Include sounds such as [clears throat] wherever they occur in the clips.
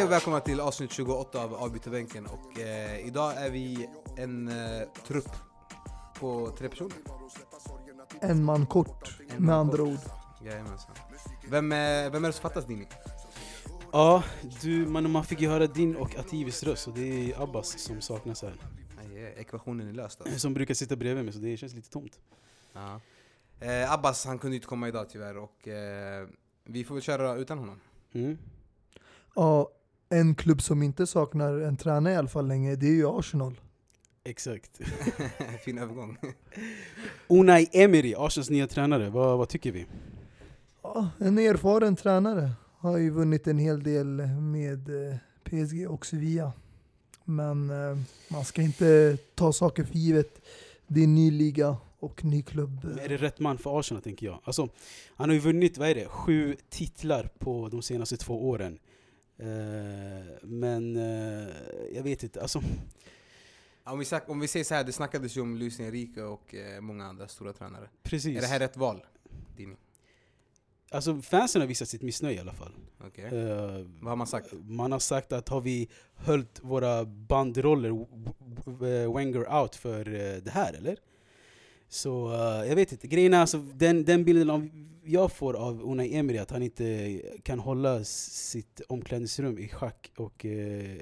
Hej och välkomna till avsnitt 28 av Avbytarbänken och eh, idag är vi en eh, trupp på tre personer. En man kort, En med man andra kort. ord. Jajamensan. Vem, eh, vem är det som fattas Dini? Ja, du, man, man fick ju höra din och Ativis röst och det är Abbas som saknas här. Aj, eh, ekvationen är löst alltså. [clears throat] Som brukar sitta bredvid mig så det känns lite tomt. Ja. Eh, Abbas han kunde inte komma idag tyvärr och eh, vi får väl köra utan honom. Mm. Ja, en klubb som inte saknar en tränare i alla fall länge, det är ju Arsenal. Exakt. [laughs] fin övergång. [laughs] Unai Emery, Arsenals nya tränare, vad, vad tycker vi? Ja, en erfaren tränare. Har ju vunnit en hel del med eh, PSG och Sevilla. Men eh, man ska inte ta saker för givet. Det är ny liga och ny klubb. Men Är det rätt man för Arsenal tänker jag? Alltså, han har ju vunnit, vad är det, sju titlar på de senaste två åren. Eh, men eh, jag vet inte, alltså om, vi snack, om vi säger så här, det snackades ju om Luis Enrique och eh, många andra stora tränare. precis. Är det här rätt val? Dini? Alltså fansen har visat sitt missnöje i alla fall. Okej. Eh, Vad har man sagt? Man har sagt att har vi höljt våra w- Wenger out för det här eller? Så eh, jag vet inte, grejen är alltså den, den bilden av, jag får av Unai Emery att han inte kan hålla sitt omklädningsrum i schack och eh,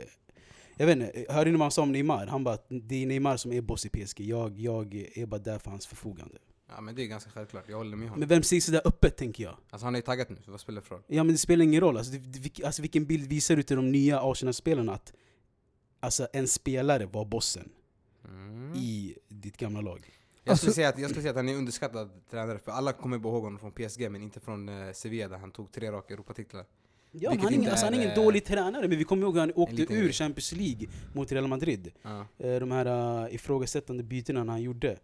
jag vet inte, hörde ni vad han sa om Neymar? Han bara att det är Neymar som är boss i PSG, jag, jag är bara där för hans förfogande. Ja men det är ganska självklart, jag håller med honom. Men vem säger sådär öppet tänker jag? Alltså han är taggad nu, så vad spelar det för roll? Ja men det spelar ingen roll, alltså, det, alltså vilken bild visar du till de nya Arsenal-spelarna att alltså, en spelare var bossen Mm. i ditt gamla lag? Jag skulle, Alltså- säga att, jag skulle säga att han är underskattad tränare, för alla kommer ihåg honom från PSG men inte från eh, Sevilla där han tog tre raka Europatitlar. Ja, han, ingen- alltså, han är ingen eh, dålig tränare, men vi kommer ihåg att han åkte ur grej. Champions League mot Real Madrid. Ja. Eh, De här uh, ifrågasättande bytena han gjorde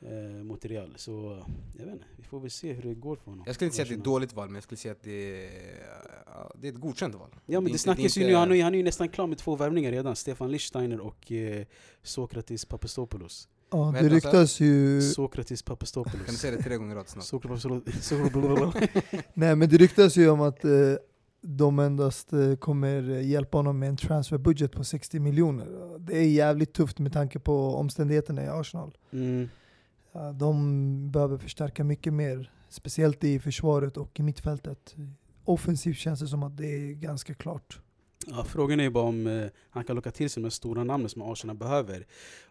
eh, mot Real. Så jag vet inte, vi får väl se hur det går för honom. Jag skulle inte säga att det är ett dåligt val, men jag skulle säga att det är, ja, det är ett godkänt val. Ja Det men det, inte- snackas ju nu, han är, ju- han är ju nästan klar med två värvningar redan. Stefan Lichtsteiner och Sokratis Papastopoulos. Ja, det ryktas ju... Sokratis Papastopoulos. Kan du säga det tre gånger i rad snart? Sokratis Papastopoulos. [laughs] Nej men det ryktas ju om att eh, de endast eh, kommer hjälpa honom med en transferbudget på 60 miljoner. Det är jävligt tufft med tanke på omständigheterna i Arsenal. Mm. Ja, de behöver förstärka mycket mer, speciellt i försvaret och i mittfältet. Offensivt känns det som att det är ganska klart. Ja, frågan är bara om eh, han kan locka till sig de stora namnen som Arsenal behöver.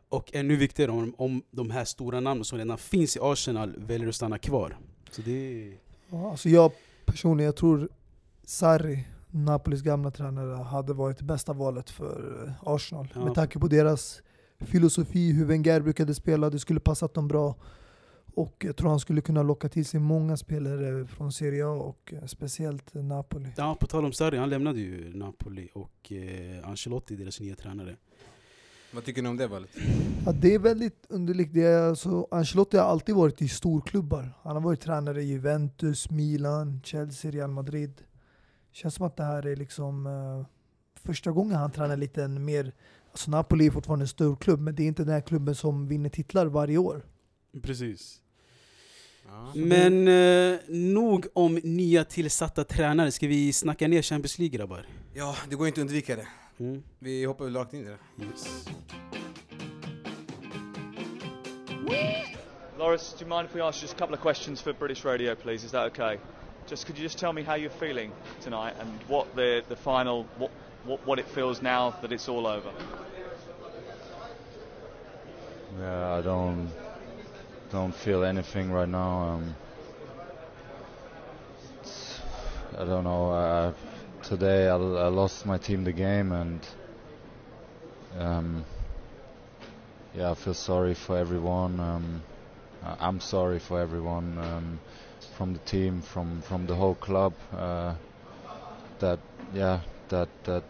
Och ännu viktigare om, om de här stora namnen som redan finns i Arsenal väljer att stanna kvar. Så det. Ja, alltså jag personligen, jag tror Sarri, Napolis gamla tränare, hade varit det bästa valet för eh, Arsenal. Ja. Med tanke på deras filosofi, hur Wenger brukade spela, det skulle passat dem bra. Och jag tror han skulle kunna locka till sig många spelare från Serie A och eh, speciellt Napoli. Ja, på tal om Sarri, han lämnade ju Napoli och eh, Ancelotti, deras nya tränare. Vad tycker ni om det valet? Ja, det är väldigt underligt. Det är alltså, Ancelotti har alltid varit i storklubbar. Han har varit tränare i Juventus, Milan, Chelsea, Real Madrid. Känns som att det här är liksom eh, första gången han tränar lite en mer... Alltså Napoli är fortfarande en stor klubb, men det är inte den här klubben som vinner titlar varje år. Precis. Men eh, nog om nya tillsatta tränare. Ska vi snacka ner Champions League grabbar? ja, det går inte att undvika det. Mm. Vi hoppar väl rakt in i det. Yes. Loris, do you mind if we ask just a couple of questions for British Radio, please? Is that okay? Just could you just tell me how you're feeling tonight and what the the final what what, what it feels now that it's all over? Yeah, I don't don't feel anything right now. Um, I don't know. I, today I, I lost my team the game, and um, yeah, I feel sorry for everyone. Um, I'm sorry for everyone um, from the team, from from the whole club. Uh, that yeah, that that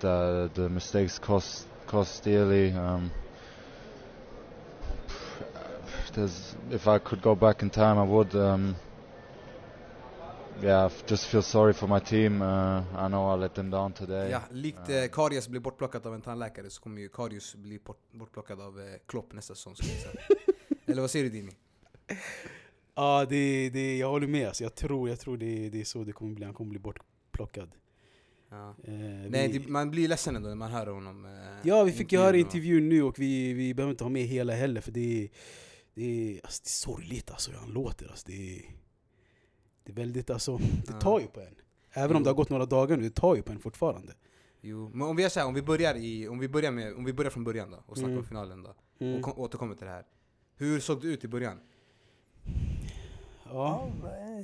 the the mistakes cost cost dearly. There's, if I could go back in time, I would. Um, yeah, I just feel sorry for my team. Uh, I know I let them down today. Ja, likt eh, Karius blir bortplockad av en tandläkare så kommer ju Karius bli bort, bortplockad av eh, Klopp nästa säsong. [laughs] Eller vad säger du Dini? Ja, det, det, jag håller med. Alltså, jag tror, jag tror det, det är så det kommer bli. Han kommer bli bortplockad. Ja. Eh, Nej, vi, det, man blir ledsen ändå när man hör honom. eh, ja, vi fick ju höra intervjun nu och vi, vi behöver inte ha med hela heller för det är, det är, alltså, det är sorgligt alltså hur han låter. Alltså, det, är, det är väldigt, alltså, det Ja. tar ju på en. Även om Jo. det har gått några dagar nu, det tar ju på en fortfarande. Jo, men om vi gör så här, om vi börjar, i, om vi börjar, med, om vi börjar från början då och snackar Mm. om finalen då. Mm. Och kom, återkommer till det här. Hur såg det ut i början? Ja.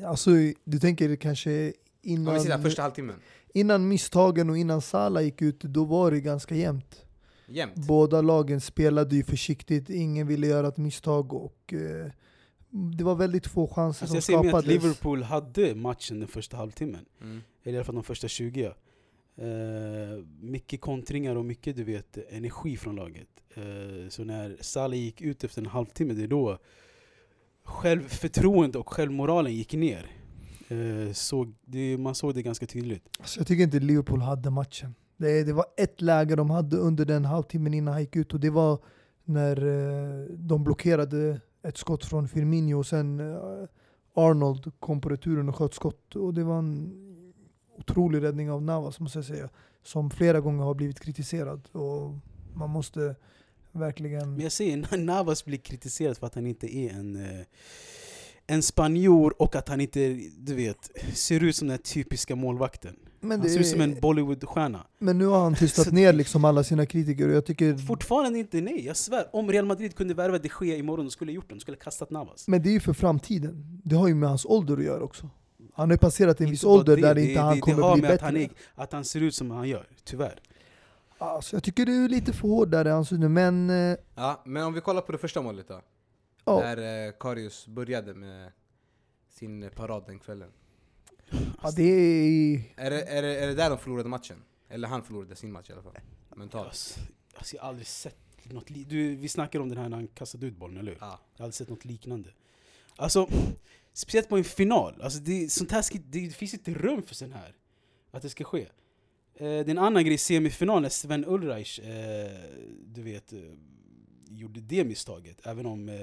Alltså, du tänker kanske Om innan, vi säger första halvtimmen. innan misstagen och innan Salah gick ut, då var det ganska jämnt. Jämnt. Båda lagen spelade ju försiktigt, ingen ville göra ett misstag och eh, det var väldigt få chanser Alltså jag som ser med att skapades. Liverpool hade matchen den första halvtimmen. Mm. Eller i alla fall de första 20. ja. Eh, mycket kontringar och mycket du vet, energi från laget. Eh, så när Salah gick ut efter en halvtimme, det är då självförtroende och självmoralen gick ner. Eh, så det, man såg det ganska tydligt. Alltså, jag tycker inte Liverpool hade matchen. Det, det var ett läge de hade under den halvtimmen innan han gick ut och det var när eh, de blockerade ett skott från Firmino och sen eh, Arnold kom på returen och sköt skott. Och det var en otrolig räddning av Navas måste jag säga. Som flera gånger har blivit kritiserad. Och man måste verkligen... Men jag ser Navas blir kritiserad för att han inte är en, eh, en spanjor och att han inte, du vet, ser ut som den typiska målvakten. Men, Han det ser ut som en är- Bollywood-stjärna. men nu har han [laughs] tystat ner liksom alla sina kritiker och jag tycker... Fortfarande inte nej, jag svär. Om Real Madrid kunde värva de Gea imorgon, de skulle gjort det. De skulle kastat Navas. Men det är ju för framtiden. Det har ju med hans ålder att göra också. Han har passerat en Inte viss ålder det, där det, inte det, han det kommer har bli med bättre. Att han, är, att han ser ut som han gör, tyvärr. Alltså, jag tycker du är lite för hård där alltså, men... eh, Ja, men om vi kollar på det första målet då. Ja, När eh, Karius började med sin parad den kvällen. ja, det är... Är det, är, det, är det där de förlorade matchen? Eller han förlorade sin match i alla fall. Mentalt. Alltså, alltså, jag har aldrig sett något li- du, Vi snackar om den här när han kastade ut bollen, eller hur? Ja. Jag har aldrig sett något liknande. Alltså, speciellt på en final. Alltså, det, sånt här ska, det, det finns inte rum för sånt här. Att det ska ske. Eh, det är en annan grej semifinalen, Sven Ulreich, eh, du vet, eh, gjorde det misstaget. Även om eh,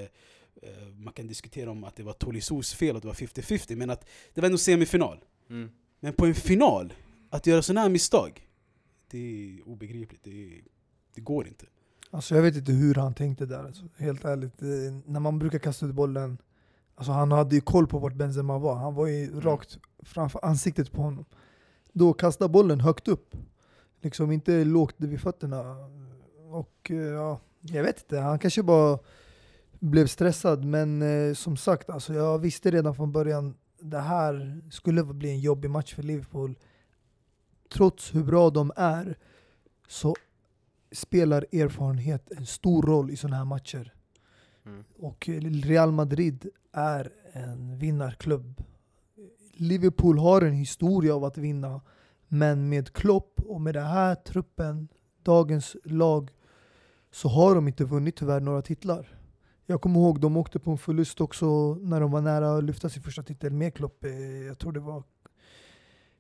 eh, man kan diskutera om att det var Tolisos fel att det var 50-50. Men att det var ändå semifinal. Mm. Men på en final, att göra sådana här misstag, det är obegripligt. Det, är, det går inte. Alltså jag vet inte hur han tänkte där, alltså, helt ärligt. Eh, När man brukar kasta ut bollen, alltså han hade ju koll på vart Benzema var. Han var ju Mm. rakt framför ansiktet på honom. Då kasta bollen högt upp. Liksom inte lågt vid fötterna. Och eh, ja, jag vet inte, han kanske bara blev stressad. Men eh, som sagt, alltså, jag visste redan från början det här skulle bli en jobbig match för Liverpool. Trots hur bra de är så spelar erfarenhet en stor roll i sådana här matcher. Mm. Och Real Madrid är en vinnarklubb. Liverpool har en historia av att vinna, men med Klopp och med den här truppen, dagens lag, så har de inte vunnit tyvärr några titlar. Jag kommer ihåg de åkte på en förlust också när de var nära att lyfta sin första titel med Klopp. Jag tror det var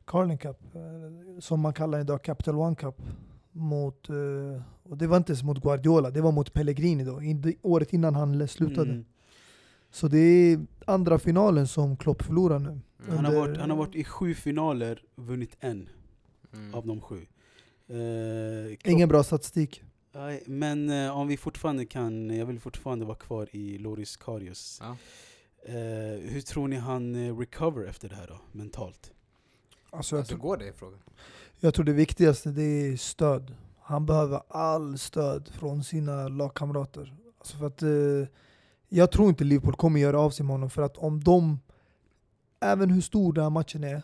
Carling Cup, eh, som man kallar idag, Capital One Cup. Mot, eh, och det var inte ens mot Guardiola, det var mot Pellegrini då, året innan han slutade. Mm. Så det är andra finalen som Klopp förlorar nu. Mm. Han, har Under- varit, han har varit i sju finaler vunnit en Mm. av de sju. Eh, Klopp- Ingen bra statistik. Nej, men eh, om vi fortfarande kan, jag vill fortfarande vara kvar i Loris Karius. Ja. Eh, hur tror ni han eh, recover efter det här då, mentalt? Alltså jag, Alltså tror, går det i frågan? jag tror det viktigaste det är stöd. Han behöver all stöd från sina lagkamrater. Alltså för att, eh, jag tror inte Liverpool kommer göra av sig med honom för att om de, även hur stor den här matchen är,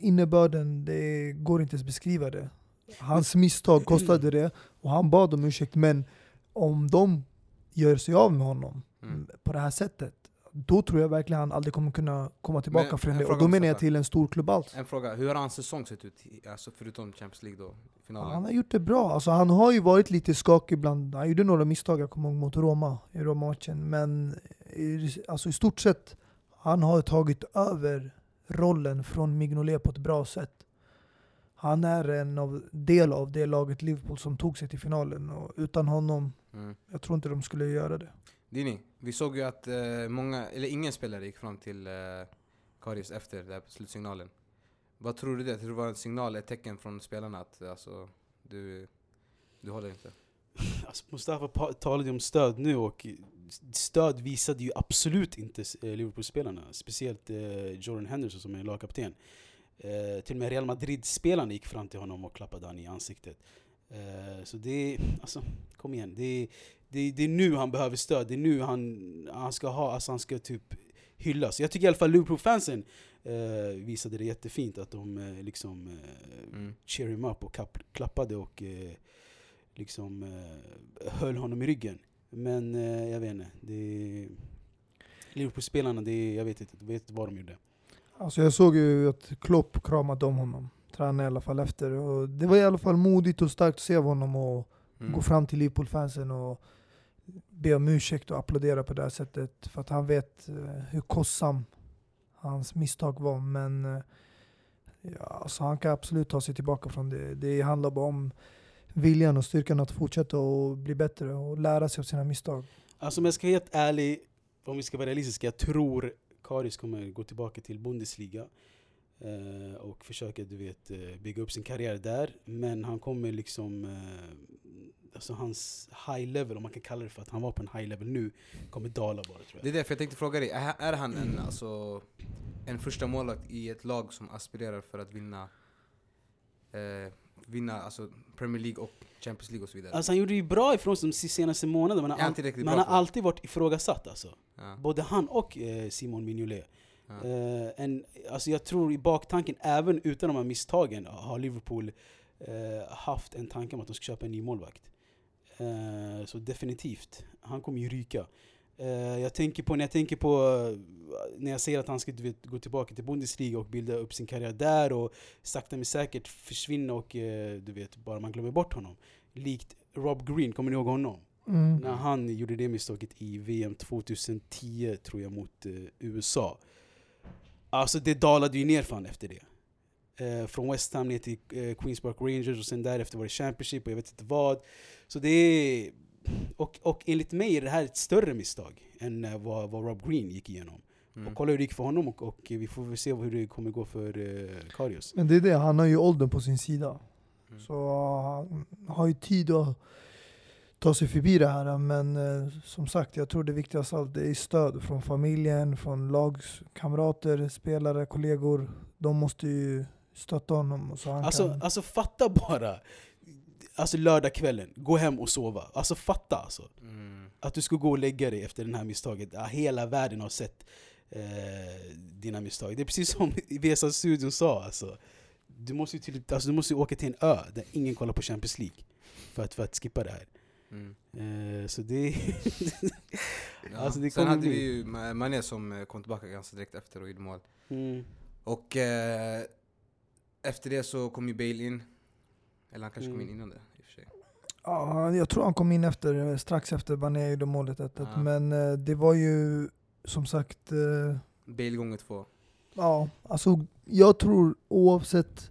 innebörden, det går inte ens beskriva det. Hans misstag kostade det och han bad om ursäkt men om de gör sig av med honom Mm. på det här sättet, då tror jag verkligen han aldrig kommer kunna komma tillbaka Men från det. Och då menar jag till en stor klubb alls. En fråga, hur har hans säsong sett ut? Alltså förutom Champions League då? Finalen? Han har gjort det bra. Alltså, han har ju varit lite skakig ibland. Han gjorde några misstag, jag kommer ihåg mot Roma i Roma-matchen. Men i, alltså, i stort sett, han har tagit över rollen från Mignolet på ett bra sätt. Han är en av, del av det laget Liverpool som tog sig till finalen. Och utan honom, Mm. jag tror inte de skulle göra det. Dini, vi såg ju att eh, många, eller ingen spelare gick fram till eh, Karius efter den här slutsignalen. Vad tror du det? Tror du det var en signal, ett tecken från spelarna att alltså, du, du håller inte? [laughs] Alltså Mustafa talade om stöd nu och stöd visade ju absolut inte eh, Liverpool-spelarna. Speciellt eh, Jordan Henderson som är lagkapten. Eh, till och med Real Madrid-spelarna gick fram till honom och klappade han i ansiktet. Eh, så det, alltså kom igen. Det, det, det är nu han behöver stöd. Det är nu han, han ska ha, alltså han ska typ hyllas. Jag tycker i alla fall Liverpool-fansen eh, visade det jättefint att de eh, liksom eh, Mm. cheer him up och kapp, klappade och eh, liksom eh, höll honom i ryggen. Men eh, jag vet inte. Det, Liverpool-spelarna, det, jag vet inte, jag vet inte vad de gjorde. Alltså jag såg ju att Klopp kramade om honom. Tränade i alla fall efter. Och det var i alla fall modigt och starkt att se honom och Mm. gå fram till Liverpool-fansen och be om ursäkt och applådera på det här sättet. För att han vet eh, hur kostsam hans misstag var. Men eh, ja, alltså han kan absolut ta sig tillbaka från det. Det handlar bara om viljan och styrkan att fortsätta och bli bättre och lära sig av sina misstag. Alltså om jag ska vara helt ärlig, om vi ska vara realistiska, jag tror Karis kommer gå tillbaka till Bundesliga eh, och försöka du vet, eh, bygga upp sin karriär där. Men han kommer liksom, eh, alltså hans high level, om man kan kalla det för att han var på en high level nu, kommer dala bara tror jag. Det är därför jag tänkte fråga dig, är, är han en, alltså, en första målvakt i ett lag som aspirerar för att vinna eh, vinna alltså Premier League och Champions League och så vidare? Alltså han gjorde ju bra ifrån sig de senaste månaderna, men han, all, men han har alltid varit ifrågasatt alltså. ja. Både han och eh, Simon Mignolet. Ja. Eh, en, alltså jag tror i baktanken, även utan de här misstagen, har Liverpool eh, haft en tanke om att de ska köpa en ny målvakt. Eh, så definitivt, han kommer ju ryka. Eh, jag tänker på, när jag tänker på, eh, när jag säger att han ska vet, gå tillbaka till Bundesliga och bilda upp sin karriär där och sakta men säkert försvinna och eh, du vet, bara man glömmer bort honom. Likt Rob Green, kommer ni ihåg honom? Mm. När han gjorde det misstaget i VM 2010 tror jag mot eh, USA. Alltså det dalade ju ner fan efter det. Eh, från West Ham ner till eh, Queens Park Rangers och sen därefter var det Championship och jag vet inte vad. Så det är... Och, och enligt mig är det här ett större misstag än eh, vad, vad Rob Green gick igenom. Mm. Och kolla hur det gick för honom och, och vi får väl se hur det kommer gå för eh, Karius. Men det är det, han har ju åldern på sin sida. Mm. Så han har ju tid att ta sig förbi det här. Men eh, som sagt, jag tror det viktigaste av allt är stöd från familjen, från lagskamrater, spelare, kollegor. De måste ju stötta honom. Så han Alltså, kan... alltså fatta bara, alltså lördagskvällen, gå hem och sova. Alltså fatta alltså. Mm. Att du ska gå och lägga dig efter det här misstaget. Ja, hela världen har sett eh, dina misstag. Det är precis som [laughs] Vesa Studio sa. Alltså. Du, måste till, alltså, du måste åka till en ö där ingen kollar på Champions League. För att, för att skippa det här. Mm. Eh, så det... [laughs] Ja. Alltså, det Sen hade bli- vi ju Ma- Mané som eh, kom tillbaka ganska direkt efter och gjorde mål. mm. Och eh, efter det så kom ju Bale in. Eller han kanske kom Mm. in innan det i och för sig. Ja, jag tror han kom in efter, strax efter Mané gjorde målet 1-1. Ja. Men eh, det var ju som sagt eh, Bale gånger två. Ja, alltså jag tror oavsett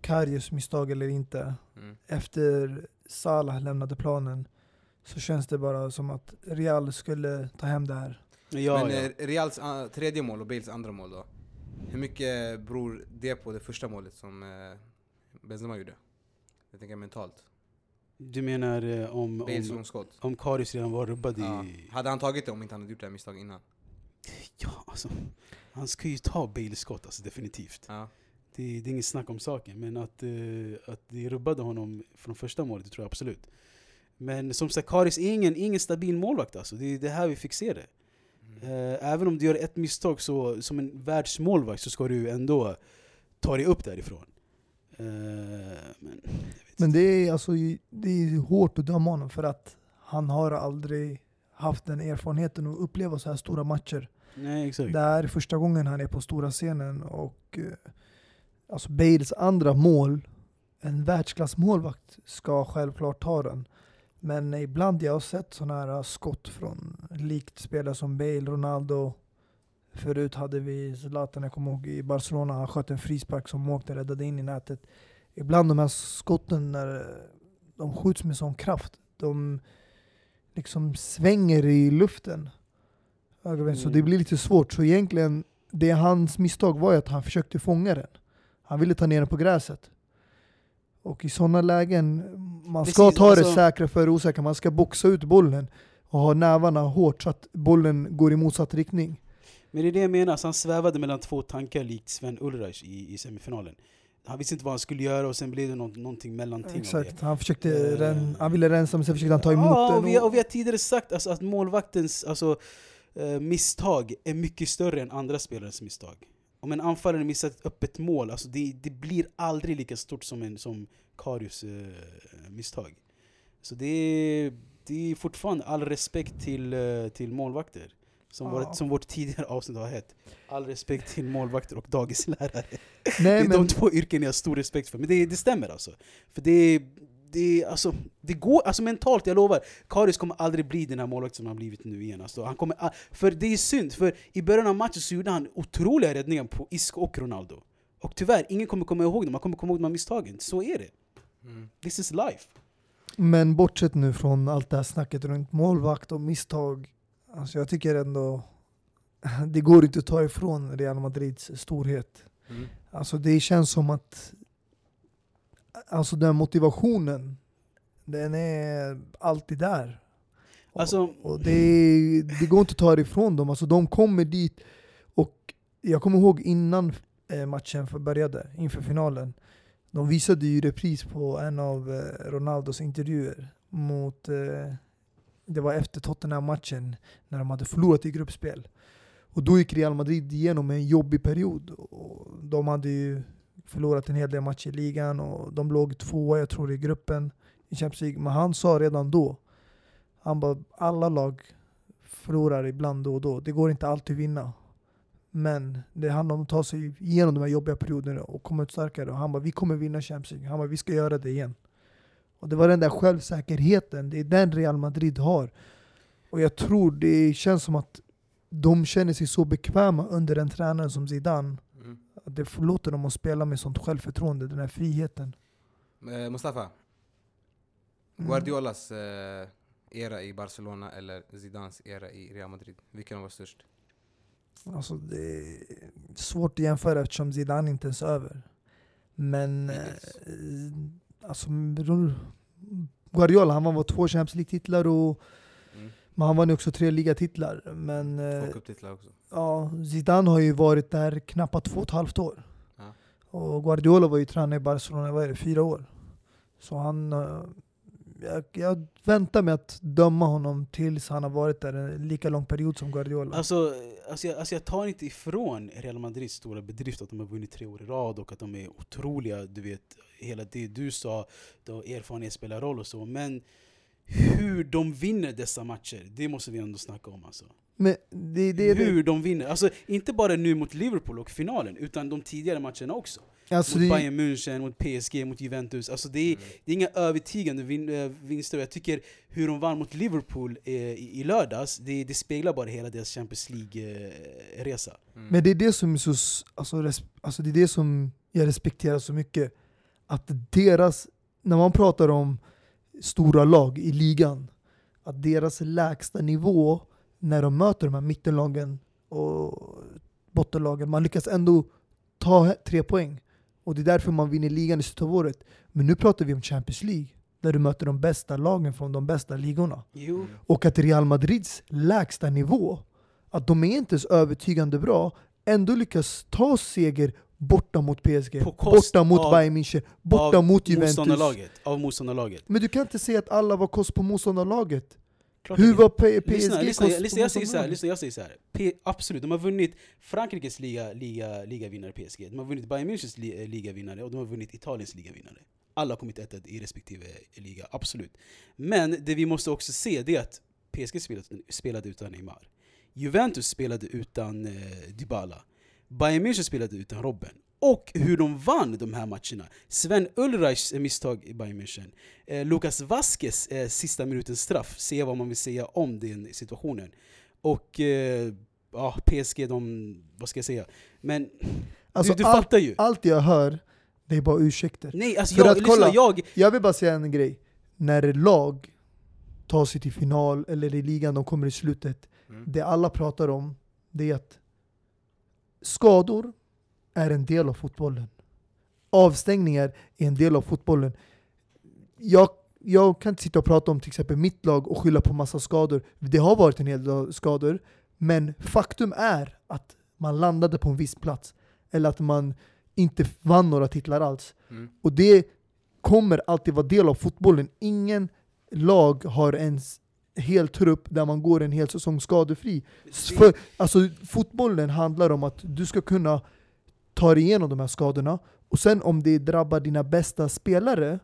Karius misstag eller inte, Mm. efter Salah lämnade planen så känns det bara som att Real skulle ta hem det här. Ja, Men ja. eh, Reals ah, tredje mål och Bales andra mål då? Hur mycket beror det på det första målet som Benzema gjorde? Jag tänker mentalt. Du menar eh, om, Bales om, långskott. om Karius redan var rubbad Ja. i... Hade han tagit det om inte han hade gjort det här misstaget innan? Ja, alltså. Han ska ju ta Bales skott, alltså, definitivt. Ja. Det, det är inget snack om saken, men att, eh, att det rubbade honom från första målet, det tror jag absolut. Men som sagt, Karis är ingen, ingen stabil målvakt alltså. Det är det här vi fick se det. Eh, även om du gör ett misstag så, som en världsmålvakt så ska du ändå ta dig upp därifrån. Eh, men, Men det är, alltså, det är hårt att döma honom för att han har aldrig haft den erfarenheten att uppleva så här stora matcher. Nej, exakt. Det här är första gången han är på stora scenen och eh, alltså Bales andra mål, en världsklassmålvakt ska självklart ta den. Men ibland jag har sett sådana här skott från likt spelare som Bale, Ronaldo. Förut hade vi Zlatan, jag kommer ihåg i Barcelona, han sköt en frispark som åkte och räddade in i nätet. Ibland de här skotten när de skjuts med sån kraft, de liksom svänger i luften. Ögonblick, Så Mm. det blir lite svårt. Så egentligen, det hans misstag var ju att han försökte fånga den. Han ville ta ner den på gräset. Och i sådana lägen, man Precis, ska ta det alltså- säkra för det osäkra. Man ska boxa ut bollen och ha nävarna hårt så att bollen går i motsatt riktning. Men det är det jag menar, så han svävade mellan två tankar likt Sven Ulreich i, i semifinalen. Han visste inte vad han skulle göra och sen blev det något, någonting mellanting Exakt, han, försökte Eh. ren, han ville rensa men sen försökte han ta emot ja, den. och vi, och vi har tidigare sagt alltså, att målvaktens alltså, eh, misstag är mycket större än andra spelares misstag. Om en anfallare missar ett öppet mål, alltså det, det blir aldrig lika stort som, en, som Karius eh, misstag. Så det är, det är fortfarande all respekt till, till målvakter. Som, Ja. vårt, som vårt tidigare avsnitt har hett. All respekt till målvakter och dagislärare. det Nej, är men, de två yrken jag har stor respekt för. Men det, det stämmer alltså. För det, det, alltså, det går, alltså mentalt, jag lovar. Karius kommer aldrig bli den här målvakten som han har blivit nu igen. Alltså, han kommer, för det är synd, för i början av matchen så gjorde han otroliga räddningar på Isco och Ronaldo. Och tyvärr, ingen kommer komma ihåg dem. Man kommer komma ihåg de här misstagen. Så är det. Mm. This is life. men bortsett nu från allt det här snacket runt målvakt och misstag. Alltså jag tycker ändå [laughs] det går inte att ta ifrån Real Madrids storhet. Mm. Alltså det känns som att alltså den motivationen, den är alltid där. Och- Alltså, Och det, det går inte att ta det ifrån dem. Alltså de kommer dit och jag kommer ihåg innan eh, matchen började, inför finalen. De visade ju repris på en av eh, Ronaldos intervjuer mot, eh, det var efter Tottenham-matchen när de hade förlorat i gruppspel. Och då gick Real Madrid igenom en jobbig period. Och de hade ju förlorat en hel del matcher i ligan och de låg tvåa, jag tror, i gruppen i Champions League. Men han sa redan då, han bara, alla lag förlorar ibland då och då. Det går inte alltid att vinna. Men det handlar om att ta sig igenom de här jobbiga perioderna och komma ut starkare. Och han bara, vi kommer vinna Champions League. Han bara, vi ska göra det igen. Och det var den där självsäkerheten, det är den Real Madrid har. Och jag tror det känns som att de känner sig så bekväma under en tränare som Zidane. Mm. Att det låter dem att spela med sånt självförtroende, den här friheten. Eh, Mustafa, Mm. Guardiolas eh, era i Barcelona eller Zidans era i Real Madrid? Vilken var störst? Alltså det är svårt att jämföra eftersom Zidane inte ens är över. Men eh, alltså, Guardiola, han vann två Champions League-titlar och Mm. men han vann ju också tre ligatitlar. Men eh, Två cuptitlar också. ja, Zidane har ju varit där knappt två och ett halvt år. Ja. Och Guardiola var ju tränare i Barcelona, vad är det, fyra år. Så han, eh, jag, jag väntar med att döma honom tills han har varit där en lika lång period som Guardiola. Alltså, alltså, jag, alltså jag tar inte ifrån Real Madrids stora bedrift att de har vunnit tre år i rad och att de är otroliga, du vet, hela det du sa, då erfarenhet spelar roll och så, men hur de vinner dessa matcher, det måste vi ändå snacka om alltså. Men det, det, det, hur de vinner, alltså inte bara nu mot Liverpool och finalen, utan de tidigare matcherna också. alltså mot det, Bayern München, mot PSG, mot Juventus. Alltså det, är, Mm. det är inga övertygande vin, äh, vinster. Jag tycker hur de vann mot Liverpool eh, i, i lördags, det, det speglar bara hela deras Champions League-resa. Mm. Men det är det som är så, alltså, res, alltså det är det som jag respekterar så mycket. Att deras, när man pratar om stora lag i ligan, att deras lägsta nivå när de möter de här mittenlagen och bottenlagen, man lyckas ändå ta tre poäng. Och det är därför man vinner ligan i slutet av året. Men nu pratar vi om Champions League, där du möter de bästa lagen från de bästa ligorna. Jo, Och att Real Madrids lägsta nivå, att de är inte så övertygande bra, ändå lyckas ta seger borta mot PSG, borta mot av- Bayern München, borta mot Juventus. Av motståndarlaget. Men du kan inte säga att alla var kost på motståndarlaget. Klart Hur var P- PSG Lyssna, lyssna, kost lyssna, på jag säger här, lyssna, jag säger så här. P, absolut, de har vunnit Frankrikes liga, liga, ligavinnare PSG, de har vunnit Bayern Münchens li, ligavinnare och de har vunnit Italiens ligavinnare. Alla har kommit ett i respektive liga, absolut. Men det vi måste också se det är att PSG spelade, spelade utan Neymar. Juventus spelade utan eh, Dybala. Bayern München spelade utan Robben. Och hur de vann de här matcherna. Sven Ulreichs misstag i Bayern München. Eh, Lucas Vasquez eh, sista minutens straff. Se vad man vill säga om den situationen. Och eh, ja, PSG, de, vad ska jag säga? Men Alltså, du, du allt, fattar ju. allt jag hör, det är bara ursäkter. Nej, alltså För jag, att lyssna, kolla. jag, Jag vill bara säga en grej. När lag tar sig till final, eller i ligan, de kommer i slutet. Mm. Det alla pratar om, det är att skador är en del av fotbollen. avstängningar är en del av fotbollen. Jag, jag kan inte sitta och prata om till exempel mitt lag och skylla på massa skador. Det har varit en hel del skador, men faktum är att man landade på en viss plats. Eller att man inte vann några titlar alls. Mm. Och det kommer alltid vara del av fotbollen. Ingen lag har en s- hel trupp där man går en hel säsong skadefri. För, alltså, fotbollen handlar om att du ska kunna ta dig igenom de här skadorna. Och sen om det drabbar dina bästa spelare,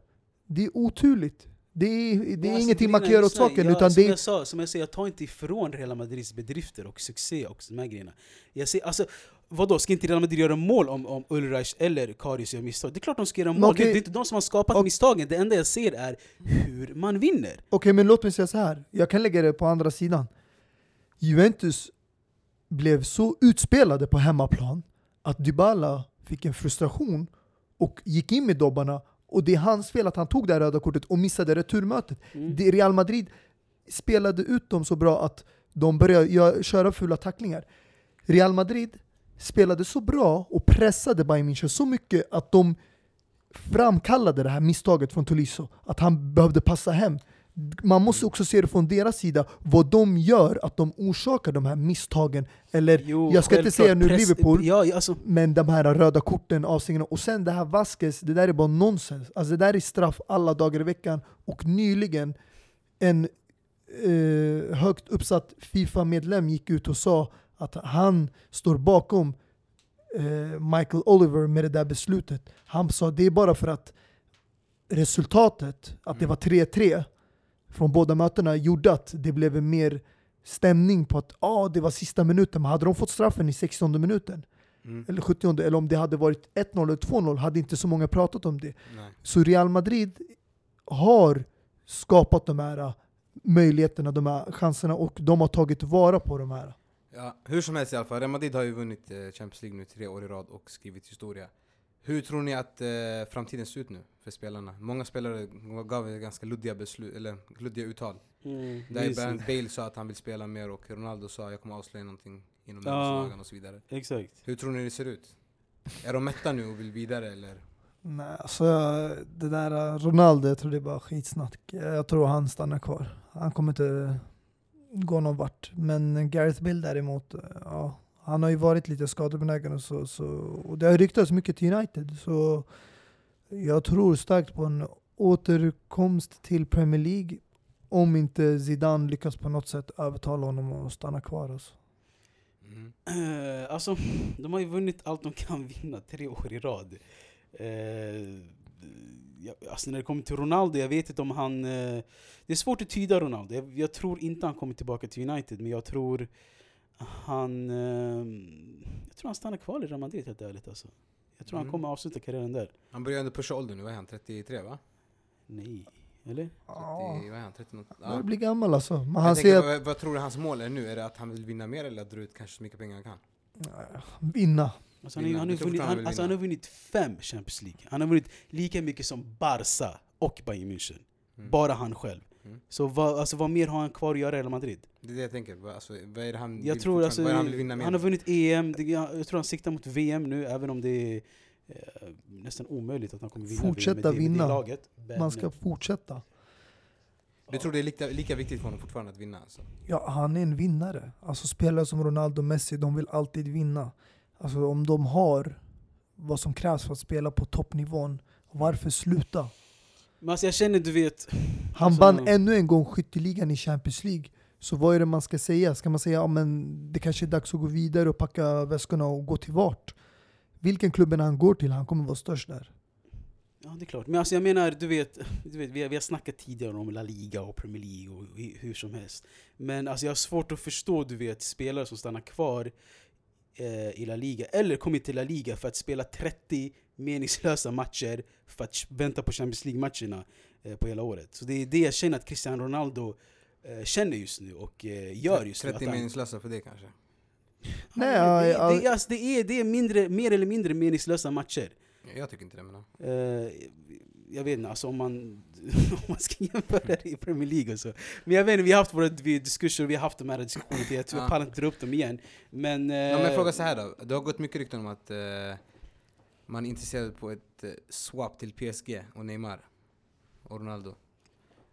det är oturligt. Det är, det är alltså, ingenting man kan göra åt saken. jag, utan som det jag sa, som jag säger, jag tar inte ifrån Real Madrids bedrifter och succé och de här grejerna. Jag säger, alltså, vadå, ska inte Real Madrid göra mål om, om Ulreich eller Karius gör misstag? Det är klart de ska göra mål, okej. det, det är inte de som har skapat Och- misstagen. Det enda jag ser är hur man vinner. Okej, men låt mig säga så här. Jag kan lägga det på andra sidan. Juventus blev så utspelade på hemmaplan att Dybala fick en frustration och gick in med dobbarna. Och det är hans fel att han tog det här röda kortet och missade returmötet. Mm. Det Real Madrid spelade ut dem så bra att de började göra, köra fula tacklingar. Real Madrid spelade så bra och pressade Bayern München så mycket att de framkallade det här misstaget från Tolisso, att han behövde passa hem. Man måste också se det från deras sida, vad de gör, att de orsakar de här misstagen. Eller, Jo, jag ska inte säga nu press- Liverpool, Ja, ja, alltså, men de här röda korten, avstängningarna, och sen det här Vasquez, det där är bara nonsens. Alltså det där är straff alla dagar i veckan. Och nyligen, en eh, högt uppsatt Fifa-medlem gick ut och sa att han står bakom eh, Michael Oliver med det där beslutet. Han sa det är bara för att resultatet, att det var 3-3 från båda mötena, gjorde att det blev en mer stämning på att ah, det var sista minuten, men hade de fått straffen i 60 minuten Mm. eller 70 eller om det hade varit 1-0 eller 2-0 hade inte så många pratat om det. Nej. Så Real Madrid har skapat de här äh, möjligheterna, de här chanserna och de har tagit vara på de här. Ja, hur som helst i alla fall, Real Madrid har ju vunnit eh, Champions League nu tre år i rad och skrivit historia. Hur tror ni att eh, framtiden ser ut nu för spelarna? Många spelare gav ganska luddiga, beslut, eller luddiga uttal. mm, Där minns Bale, sa att han vill spela mer och Ronaldo sa jag kommer avslöja någonting inom Ja. närmaste och så vidare. Exakt. Hur tror ni det ser ut? Är de mätta nu och vill vidare eller? Nej, alltså det där äh, Ronaldo, jag tror det är bara skitsnack. Jag tror han stannar kvar. Han kommer inte gå någon vart. Men Gareth Bale däremot, eh, ja, han har ju varit lite skadebenägen och så, så och det har ryktats mycket till United. Så jag tror starkt på en återkomst till Premier League om inte Zidane lyckas på något sätt övertala honom att stanna kvar. Alltså. Mm. Eh, alltså, de har ju vunnit allt de kan vinna tre år i rad. Eh, alltså när det kommer till Ronaldo, jag vet inte om han... Eh, det är svårt att tyda Ronaldo. Jag, jag tror inte han kommer tillbaka till United, men jag tror han... Eh, jag tror han stannar kvar i Real Madrid helt ärligt alltså. Jag tror Mm. han kommer avsluta karriären där. Han börjar ändå pusha åldern nu, vad är han? 33 va? Nej, eller? 30, Ja, vad är han? 30 något? han Ja. blir gammal alltså. Men han tänker, att vad, vad tror du hans mål är nu? Är det att han vill vinna mer eller att dra ut kanske så mycket pengar han kan? vinna. Alltså han, har tror vunnit, han alltså han har vunnit fem Champions League. Han har vunnit lika mycket som Barca och Bayern München. Mm. Bara han själv. Mm. Så vad, alltså, vad mer har han kvar att göra i Real Madrid? Det är det jag tänker, alltså, vad är det han Jag vill tror alltså, vad är han vill vinna mer? han har vunnit EM, det, jag, jag tror han siktar mot VM nu, även om det är eh, nästan omöjligt att han kommer vinna Fortsätta VM med det, med vinna. det laget. Men, Man ska fortsätta. Du tror det är lika, lika viktigt för honom fortfarande att vinna alltså? Ja, han är en vinnare. Alltså spelare som Ronaldo och Messi, de vill alltid vinna. Alltså om de har vad som krävs för att spela på toppnivån, varför sluta? men alltså, jag känner, du vet... Han Alltså- vann ännu en gång skytteligan i Champions League. Så vad är det man ska säga? Ska man säga ja, men det kanske är dags att gå vidare och packa väskorna och gå till vart? Vilken klubben han går till, han kommer vara störst där. Ja, det är klart. Men alltså jag menar, du vet, du vet vi, har, vi har snackat tidigare om La Liga och Premier League och hu- hur som helst. Men alltså jag har svårt att förstå, du vet, spelare som stannar kvar eh, i La Liga, eller kommer till La Liga för att spela 30 meningslösa matcher för att vänta på Champions League-matcherna eh, på hela året. Så det är det jag känner att Cristiano Ronaldo eh, känner just nu och eh, gör just nu. 30 att han- meningslösa för det kanske? Nej, det, ja, det, det, är- alltså, det, är, det är mindre, mer eller mindre meningslösa matcher. Jag tycker inte det men. Eh, jag vet inte, alltså om man, [laughs] om man ska jämföra det i Premier League och så. Men jag vet inte, vi har haft våra diskussioner, vi har haft de här diskussionerna, jag tror jag Ja. pallar inte dra upp dem igen. Men... eh, Ja, men jag frågar så här då, det har gått mycket rykten om att eh, man är intresserad på ett eh, swap till PSG och Neymar och Ronaldo.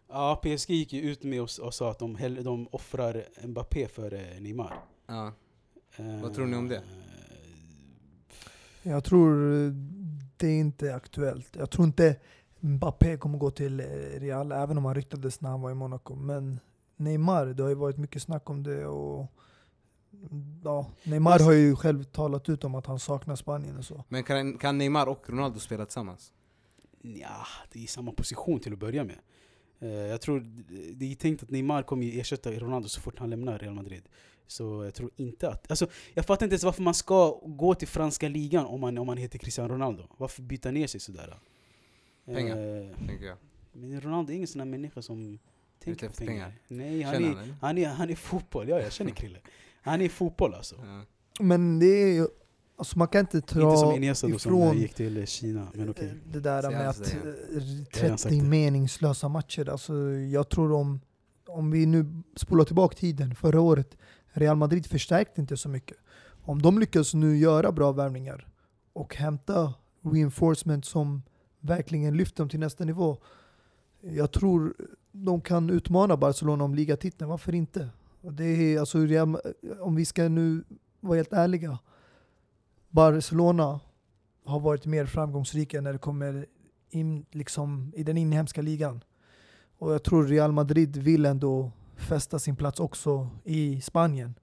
Ja, PSG gick ju ut med oss och sa att de, hell- de offrar Mbappé för eh, Neymar. Ja. Eh, Vad tror ni om det? Jag tror eh, det är inte aktuellt. Jag tror inte Mbappé kommer gå till eh, Real, även om han ryktades när han var i Monaco. Men Neymar, det har ju varit mycket snack om det. Och ja, Neymar har ju själv talat ut om att han saknar Spanien och så. Men kan, kan Neymar och Ronaldo spela tillsammans? Ja, det är i samma position till att börja med. Eh, jag tror det är tänkt att Neymar kommer ersätta Ronaldo så fort han lämnar Real Madrid. Så jag tror inte att... Alltså, jag fattar inte ens varför man ska gå till franska ligan om man, om man heter Cristiano Ronaldo. Varför byta ner sig sådär? Pengar. Eh, Tänker jag. men Ronaldo är ingen sån här människa som tänker på pengar. pengar. Nej, han Känner är, han är, han är fotboll. Ja, jag känner Krille. Han är fotboll alltså. Ja. Men det är ju, alltså man kan inte Inte som Iniesta då som ifrån gick till eh, Kina. Men okej. det där med att det eh, har sagt 30 det. meningslösa matcher. Alltså, jag tror om, om vi nu spolar tillbaka tiden, förra året, Real Madrid förstärkte inte så mycket. Om de lyckas nu göra bra värvningar och hämta reinforcement som verkligen lyfter dem till nästa nivå. Jag tror de kan utmana Barcelona om ligatiteln, varför inte? Det är, alltså, om vi ska nu vara helt ärliga, Barcelona har varit mer framgångsrika när det kommer in liksom, i den inhemska ligan. Och jag tror Real Madrid vill ändå fästa sin plats också i Spanien.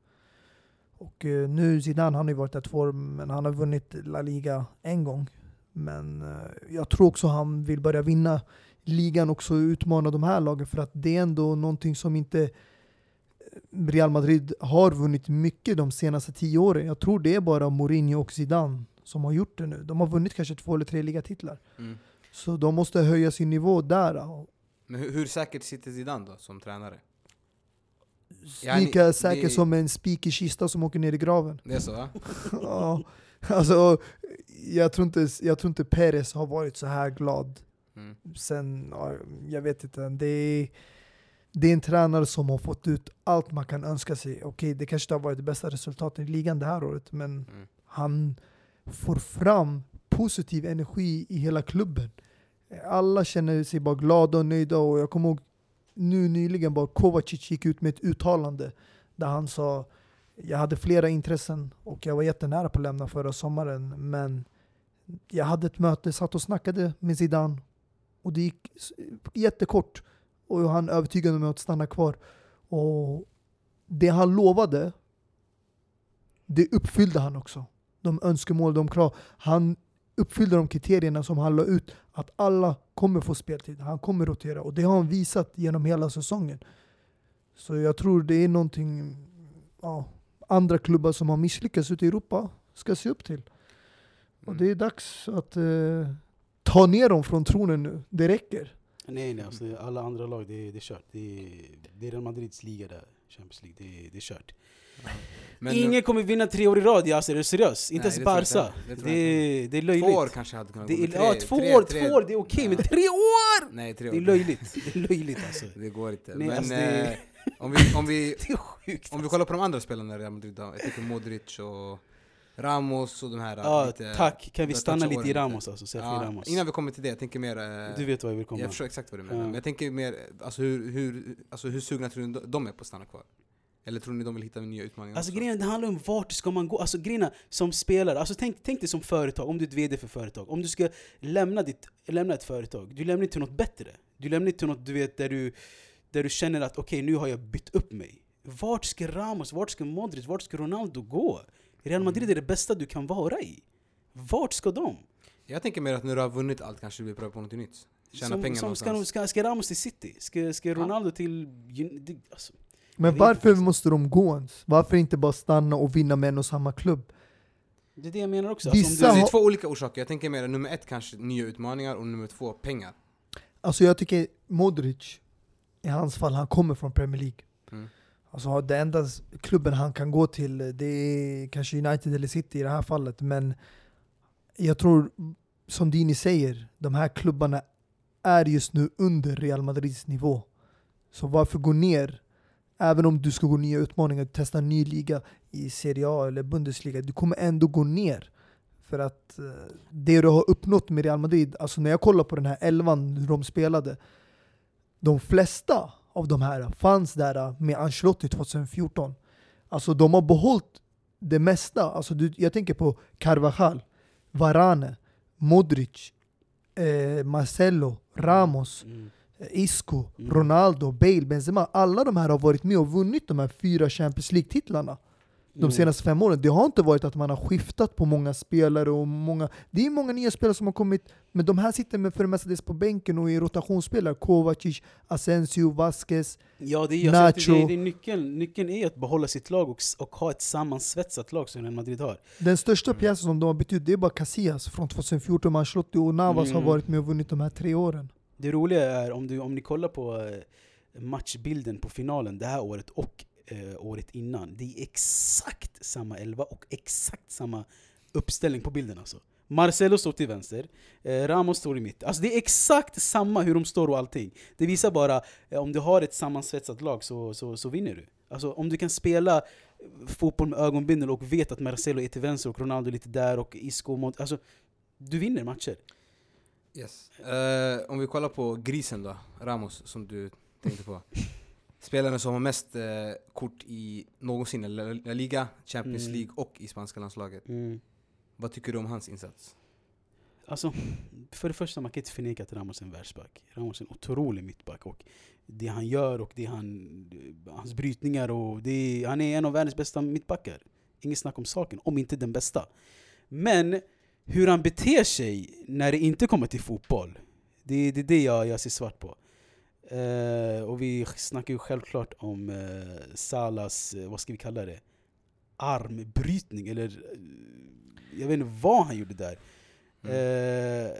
Och eh, nu Zidane, han har ju varit där två år, men han har vunnit La Liga en gång. Men eh, jag tror också han vill börja vinna ligan också och utmana de här lagen för att det är ändå någonting som inte eh, Real Madrid har vunnit mycket de senaste tio åren. Jag tror det är bara Mourinho och Zidane som har gjort det nu. De har vunnit kanske två eller tre ligatitlar. Mm. Så de måste höja sin nivå där. Men hur, hur säkert sitter Zidane då som tränare? Ja, ni- Lika säker det- som en spik i kista som åker ner i graven. Det är så va? [laughs] ja. [laughs] Alltså, jag tror, inte, jag tror inte Perez har varit så här glad Mm. sen, ja, jag vet inte. Det är, det är en tränare som har fått ut allt man kan önska sig. Okej, det kanske inte har varit det bästa resultatet i ligan det här året, men Mm. han får fram positiv energi i hela klubben. Alla känner sig bara glada och nöjda och jag kommer ihåg nu nyligen bara Kovacic gick ut med ett uttalande där han sa jag hade flera intressen och jag var jättenära på att lämna förra sommaren men jag hade ett möte, satt och snackade med Zidane och det gick jättekort och han övertygade mig att stanna kvar. Och det han lovade, det uppfyllde han också. De önskemål, de krav. Han uppfyllde de kriterierna som han la ut, att alla kommer få speltid. Han kommer rotera och det har han visat genom hela säsongen. Så jag tror det är någonting ja, andra klubbar som har misslyckats ute i Europa ska se upp till. Och Mm. det är dags att eh, ta ner dem från tronen nu. Det räcker. Nej nej, alltså, alla andra lag, det det är kört. Det är, det är Real Madrids liga där, Champions League. Det det är kört. Men Ingen kommer vinna tre år i rad, Yasser, är du seriös? Inte ens Barca. Det Det, är, är två löjligt. år kanske hade kunnat gå. men ja, två tre- år, tre- två år, det är okej, men Ja. tre år! Nej, tre år. Det är löjligt. Det är löjligt alltså. Det går inte. Nej, men alltså, det- eh, om, vi, om, vi, [laughs] Det är sjukt om vi alltså. kollar på de andra spelarna i Real Madrid då. Jag tänker Modric och Ramos och de här. Ja, lite, tack. Kan vi stanna lite i Ramos alltså? Sergio Ja, Ramos. innan vi kommer till det, jag tänker mer... eh, Du vet vad jag vill komma. jag förstår exakt vad du menar. Ja. Men jag tänker mer, alltså hur, hur, alltså hur sugna tror ni de är på att stanna kvar? Eller tror ni de vill hitta nya utmaningar Alltså grejen, det handlar om vart ska man gå. Alltså grejen som spelare, alltså tänk, tänk dig som företag, om du är ett VD för företag. Om du ska lämna, ditt, lämna ett företag, du lämnar inte till något bättre. Du lämnar inte till något du vet, där, du, där du känner att okej, nu har jag bytt upp mig. Vart ska Ramos, vart ska Modric, vart ska Ronaldo gå? Real Madrid är det bästa du kan vara i. Vart ska de? Jag tänker mer att när du har vunnit allt kanske du vill pröva på något nytt. Tjäna Som, pengar som ska, ska, ska Ramos till City? Ska, ska Ronaldo till... det- Alltså, Men varför inte. måste de gå ens? Varför inte bara stanna och vinna med en och samma klubb? det är det jag menar också. Vissa Alltså, om Det du, är har- två olika orsaker. Jag tänker mer nummer ett kanske nya utmaningar och nummer två pengar. Alltså jag tycker Modric, i hans fall, han kommer från Premier League. Mm. Alltså det enda klubben han kan gå till, det är kanske United eller City i det här fallet. Men jag tror, som Dini säger, de här klubbarna är just nu under Real Madrids nivå. Så varför gå ner? Även om du ska gå nya utmaningar, testa en ny liga i Serie A eller Bundesliga, du kommer ändå gå ner. För att eh, det du har uppnått med Real Madrid, alltså när jag kollar på den här elvan de spelade, de flesta av de här fanns där med Ancelotti 2014. Alltså de har behållit det mesta. Alltså du, jag tänker på Carvajal, Varane, Modric, eh, Marcelo, Ramos, Mm. eh, Isco, Mm. Ronaldo, Bale, Benzema. Alla de här har varit med och vunnit de här fyra Champions League-titlarna de Mm. senaste fem åren. Det har inte varit att man har skiftat på många spelare och många... Det är många nya spelare som har kommit, men de här sitter med för det mesta på bänken och är rotationsspelare. Kovacic, Asensio, Vasquez. Ja, det är, Nacho. det, det är nyckeln, nyckeln är att behålla sitt lag och, och ha ett sammansvetsat lag som Real Madrid har. Den största Mm. pjäsen som de har bytt ut, det är bara Casillas från 2014 med Ancelotti och Navas Mm. har varit med och vunnit de här tre åren. Det roliga är om, du, om ni kollar på eh, matchbilden på finalen det här året och eh, året innan. Det är exakt samma elva och exakt samma uppställning på bilden alltså. Marcelo står till vänster, eh, Ramos står i mitten. Alltså det är exakt samma hur de står och allting. Det visar bara, eh, om du har ett sammansvetsat lag så, så, så vinner du. Alltså om du kan spela fotboll med ögonbindel och vet att Marcelo är till vänster och Ronaldo är lite där och Isco mot... Alltså, du vinner matcher. Yes. Eh, om vi kollar på grisen då, Ramos som du tänkte på. [laughs] Spelaren som har mest eh, kort i någonsin i La Liga, Champions Mm. League och i spanska landslaget. Vad tycker du om hans insats? Alltså, för det första, man kan inte förneka att Ramos är en världsback. Ramos är en otrolig mittback. Och det han gör och det han, hans brytningar, och det han är en av världens bästa mittbackar. Inget snack om saken, om inte den bästa. Men hur han beter sig när det inte kommer till fotboll, det är det, det jag, jag ser svart på. Eh, och vi snackar ju självklart om eh, Salas, eh, vad ska vi kalla det? Armbrytning, eller jag vet inte vad han gjorde där. Eh,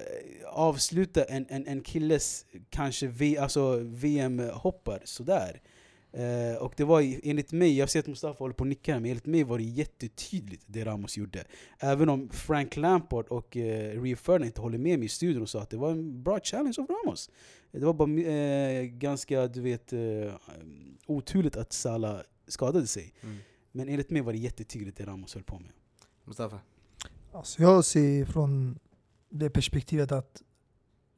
avsluta en, en, en killes kanske v, alltså VM-hoppar sådär. Eh, och det var enligt mig, jag ser att Mustafa håller på och nickar, men enligt mig var det jättetydligt det Ramos gjorde. Även om Frank Lampard och eh, Rio Ferdinand inte håller med mig i studion och sa att det var en bra challenge av Ramos. Det var bara eh, ganska, du vet, eh, oturligt att Salah skadade sig. Mm. Men enligt mig var det jättetydligt det Ramos höll på med. Mustafa? Alltså jag ser från det perspektivet att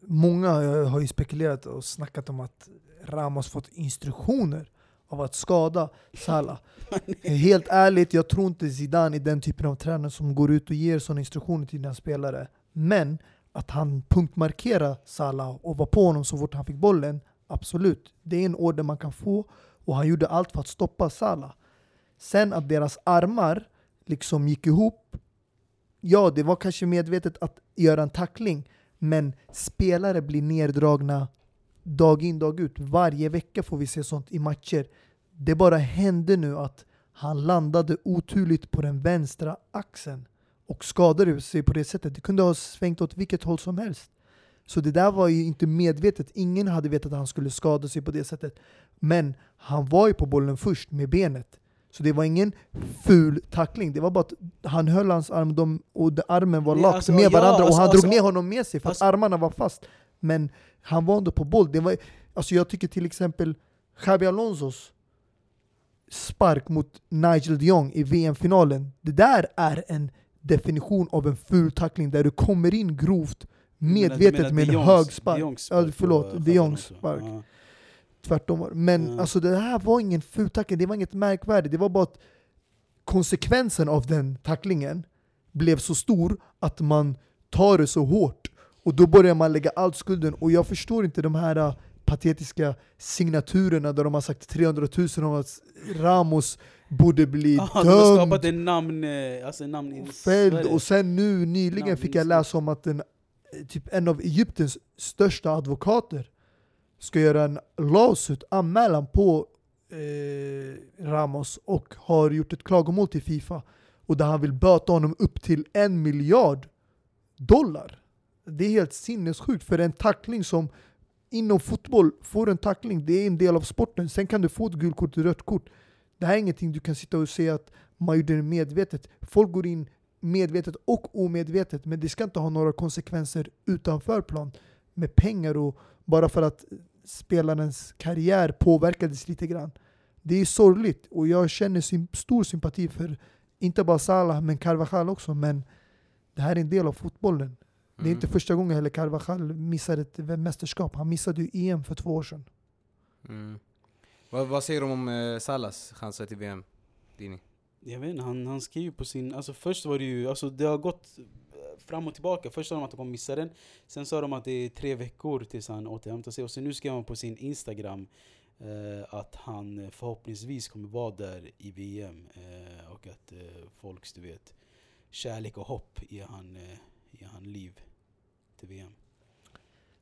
många har ju spekulerat och snackat om att Ramos fått instruktioner av att skada Salah. [laughs] Helt ärligt, jag tror inte Zidane är den typen av tränare som går ut och ger sådana instruktioner till sina spelare. Men att han punktmarkerar Salah och var på honom så fort han fick bollen, absolut. Det är en order man kan få och han gjorde allt för att stoppa Salah. Sen att deras armar liksom gick ihop Ja, det var kanske medvetet att göra en tackling, men spelare blir neddragna dag in dag ut. Varje vecka får vi se sånt i matcher. Det bara hände nu att han landade oturligt på den vänstra axeln och skadade sig på det sättet. Det kunde ha svängt åt vilket håll som helst. Så det där var ju inte medvetet. Ingen hade vetat att han skulle skada sig på det sättet. Men han var ju på bollen först med benet. Så det var ingen ful tackling. Det var bara att han höll hans arm de, och armen var lagt alltså, med ja, varandra och alltså, han alltså, drog ner honom med sig för alltså- att armarna var fast. Men han var ändå på boll. Det var, alltså jag tycker till exempel Xabi Alonsos spark mot Nigel de Jong i VM-finalen. Det där är en definition av en ful tackling där du kommer in grovt medvetet menar med en Jongs- hög De spark. Ja, spark förlåt, De Jongs spark. Alonso. Tvärtom. Men Mm. alltså det här var ingen ful tackling, det var inget märkvärdigt. Det var bara att konsekvensen av den tacklingen blev så stor att man tar det så hårt. Och då börjar man lägga allt skulden. Och jag förstår inte de här äh, patetiska signaturerna där de har sagt 300 000 om att Ramos borde bli [laughs] Ah, de har skapat dömd en namn, eh, alltså namn fälld. Och sen nu nyligen Namn fick jag läsa om att en, eh, typ en av Egyptens största advokater ska göra en lawsuit, anmälan på eh, Ramos och har gjort ett klagomål till Fifa. Och där han vill böta honom upp till en miljard dollar. Det är helt sinnessjukt för en tackling som inom fotboll, får en tackling, det är en del av sporten. Sen kan du få ett gult kort och rött kort. Det här är ingenting du kan sitta och säga att man gjorde det medvetet. Folk går in medvetet och omedvetet, men det ska inte ha några konsekvenser utanför plan med pengar och bara för att spelarens karriär påverkades lite grann. Det är sorgligt och jag känner sim stor sympati för inte bara Salah men Carvajal också, men det här är en del av fotbollen. Det är Mm. inte första gången heller Carvajal missar ett mästerskap. Han missade ju EM för två år sedan. Mm. Vad, vad säger de om eh, Salas chanser till VM? Dini? Jag vet inte, han, han skrev ju på sin... Alltså först var det ju... Alltså det har gått eh, fram och tillbaka. Först sa de att han kommer missa den. Sen sa de att det är tre veckor tills han återhämtar sig. Och sen nu skrev han på sin Instagram eh, att han förhoppningsvis kommer vara där i VM. Eh, och att eh, folks, du vet, kärlek och hopp i han, eh, i han liv till VM.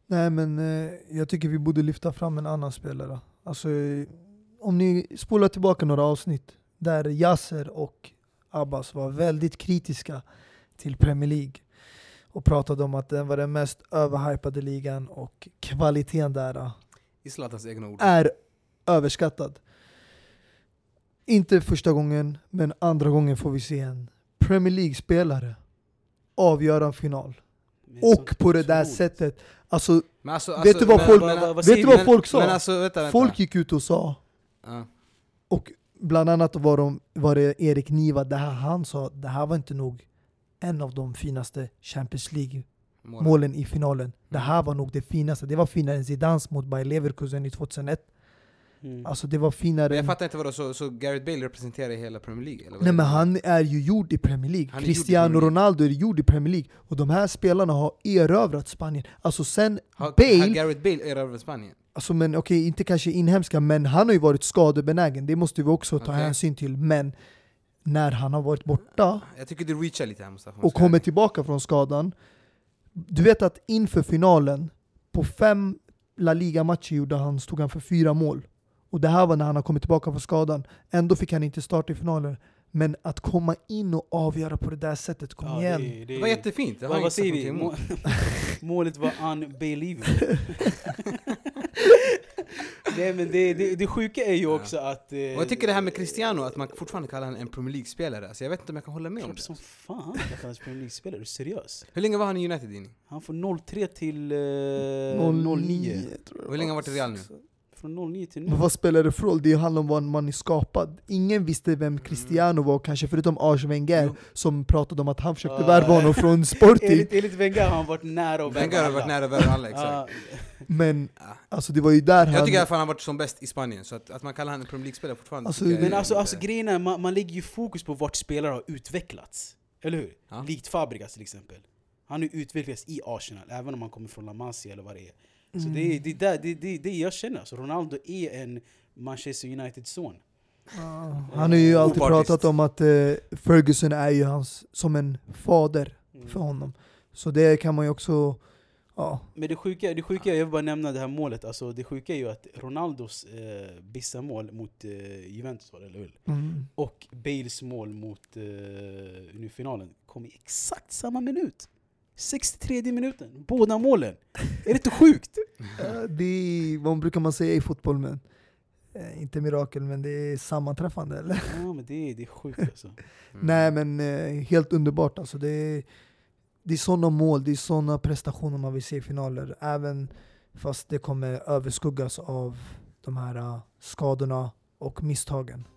Nej men eh, jag tycker vi borde lyfta fram en annan spelare. Alltså, eh, om ni spolar tillbaka några avsnitt där Yasser och Abbas var väldigt kritiska till Premier League och pratade om att den var den mest överhypade ligan och kvaliteten där eh, I Zlatans egna ord. är överskattad. Inte första gången, men andra gången får vi se en Premier League-spelare avgöra en final. Och på det där sättet, alltså alltså, Vet du vad men- folk- men- vet du vad folk sa? Alltså, vänta, vänta. folk gick ut och sa Ja. Och bland annat var, de, var det Erik Niva, det här, han sa det här var inte nog en av de finaste Champions League-målen Målen. i finalen. Det Mm. här var nog det finaste. Det var finare än Zidans mot Bayer Leverkusen i 2001. Mm. Alltså det var finare Men jag fattar inte vadå, så, så Gareth Bale representerar hela Premier League? Eller vad Nej men han är ju gjord i Premier League. Han Cristiano Premier League. Ronaldo är gjord i Premier League. Och de här spelarna har erövrat Spanien. Alltså sen Har, har Bale, Gareth Bale erövrat Spanien? alltså men okej inte kanske inhemska, men han har ju varit skadebenägen. Det måste vi också ta Okej. hänsyn till. Men när han har varit borta Jag tycker du reachar lite här Mustafa. och kommer tillbaka från skadan. Du vet att inför finalen, på fem La Liga-matcher gjorde han, stod han för fyra mål. Och det här var när han har kommit tillbaka från skadan. Ändå fick han inte starta i finalen. Men att komma in och avgöra på det där sättet, kom Ja, igen. det- Det var jättefint, det har Vad, jag säger vi? [laughs] Målet var unbelievable. [laughs] Nej men det, det, det sjuka är ju Ja. också att... Eh, Och jag tycker det här med Cristiano, att man fortfarande kallar honom en Premier League-spelare, alltså jag vet inte om jag kan hålla med om det. som fan han är Premier League-spelare, är du seriös? Hur länge var han i United Dini? Han får 03 till eh, 09, 09. tror jag Och hur länge har han varit i Real nu? Från 09 till nu. Men vad spelar det för roll? Det handlar om vad man är skapad. Ingen visste vem Cristiano var, kanske förutom Arsene Wenger Jo. som pratade om att han försökte Ah. värva honom från [laughs] Sporting. Enligt, enligt Wenger har han varit nära att Wenger har varit nära värre än alla, exakt. Ja, Men Ja. alltså det var ju där han... Jag tycker i alla fall han har varit som bäst i Spanien, så att, att man kallar honom en Premier League-spelare fortfarande Alltså, Men är alltså, alltså grejen är, man, man lägger ju fokus på vart spelare har utvecklats. Eller hur? Ja. Likt Fabregas till exempel. Han har ju utvecklats i Arsenal, även om han kommer från La Masia eller vad det är. Så Mm. det är det, är där, det, det, det jag känner. Alltså, Ronaldo är en Manchester United-son. Ja, Han har ju alltid Opartiskt. pratat om att eh, Ferguson är ju hans, som en fader för honom. Så det kan man ju också... Ja, Men det sjuka, det sjuka, jag vill bara nämna det här målet, alltså det sjuka är ju att Ronaldos eh, Bissa-mål mot eh, Juventus det, eller hur? mm. Och Bales mål mot eh, nu finalen kom i exakt samma minut. 63 minuten, båda målen. Är det inte sjukt? Det är, vad brukar man säga i fotboll men eh, inte mirakel men det är sammanträffande eller? Ja men det, är- det är sjukt alltså. Mm. Nej men eh, helt underbart alltså. Det är, det är sådana mål, det är sådana prestationer man vill se i finaler. Även fast det kommer överskuggas av de här eh, skadorna och misstagen.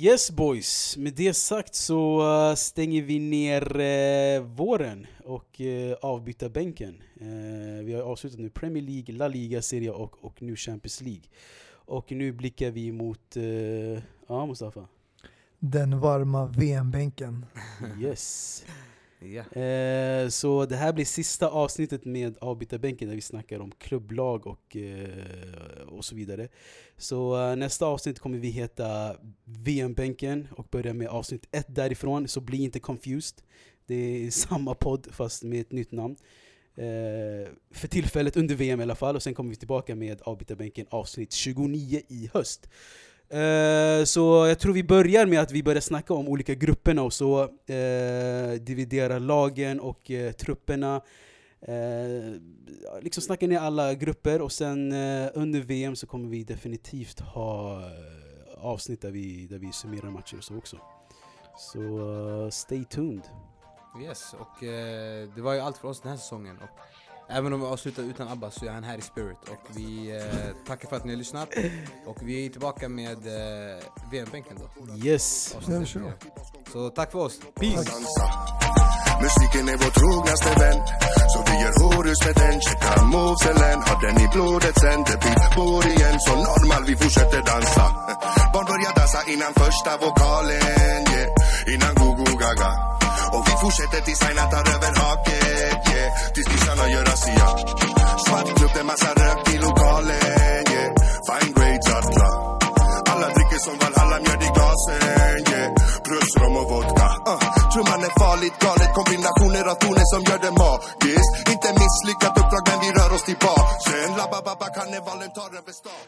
Yes boys, med det sagt så eh, stänger vi ner eh, våren och uh, avbyta bänken. Eh, vi har avslutat nu Premier League, La Liga, Serie A och, och nu Champions League. Och nu blickar vi mot, eh, ja Mustafa? Den varma VM-bänken. Yes. Yeah. Eh, så det här blir sista avsnittet med avbytarbänken där vi snackar om klubblag och, eh, och så vidare. Så eh, nästa avsnitt kommer vi heta VM-bänken och börja med avsnitt ett därifrån, så bli inte confused. Det är [laughs] samma podd fast med ett nytt namn. Eh, för tillfället under VM i alla fall, och sen kommer vi tillbaka med avbytarbänken avsnitt 29 i höst. Eh, så jag tror vi börjar med att vi börjar snacka om olika grupperna och så uh, dividera lagen och uh, trupperna. Eh, liksom snacka ner alla grupper och sen under VM så kommer vi definitivt ha avsnitt där vi, där vi summerar matcher och så också. Så stay tuned. Yes, och det var ju allt för oss den här säsongen. Och Även om vi avslutar utan ABBA så är han här i spirit. Och vi eh, tackar för att ni har lyssnat. Och vi är tillbaka med eh, VM-bänken då. Yes! Ja, sure. Så tack för oss. Peace! Musiken är vår trognaste vän Så vi gör horus med den Checka moveselen Har den i blodet sen Det blir bor igen Så normal vi fortsätter dansa Barn börjar dansa innan första vokalen yeah. Innan go-go gaga och vi fortsätter tills Aina tar över haket yeah. Tills kissarna gör razzia Svart klubb, det är massa rök i lokalen yeah. Fine grades alla alla dricker som Valhalla, mjöd i glasen yeah. Plus rom och vodka uh. Trumman är farligt galet Kombinationer av toner som gör det magiskt Inte misslyckat uppdrag men vi rör oss tillbaka Sen labba babba karnevalen tar över stan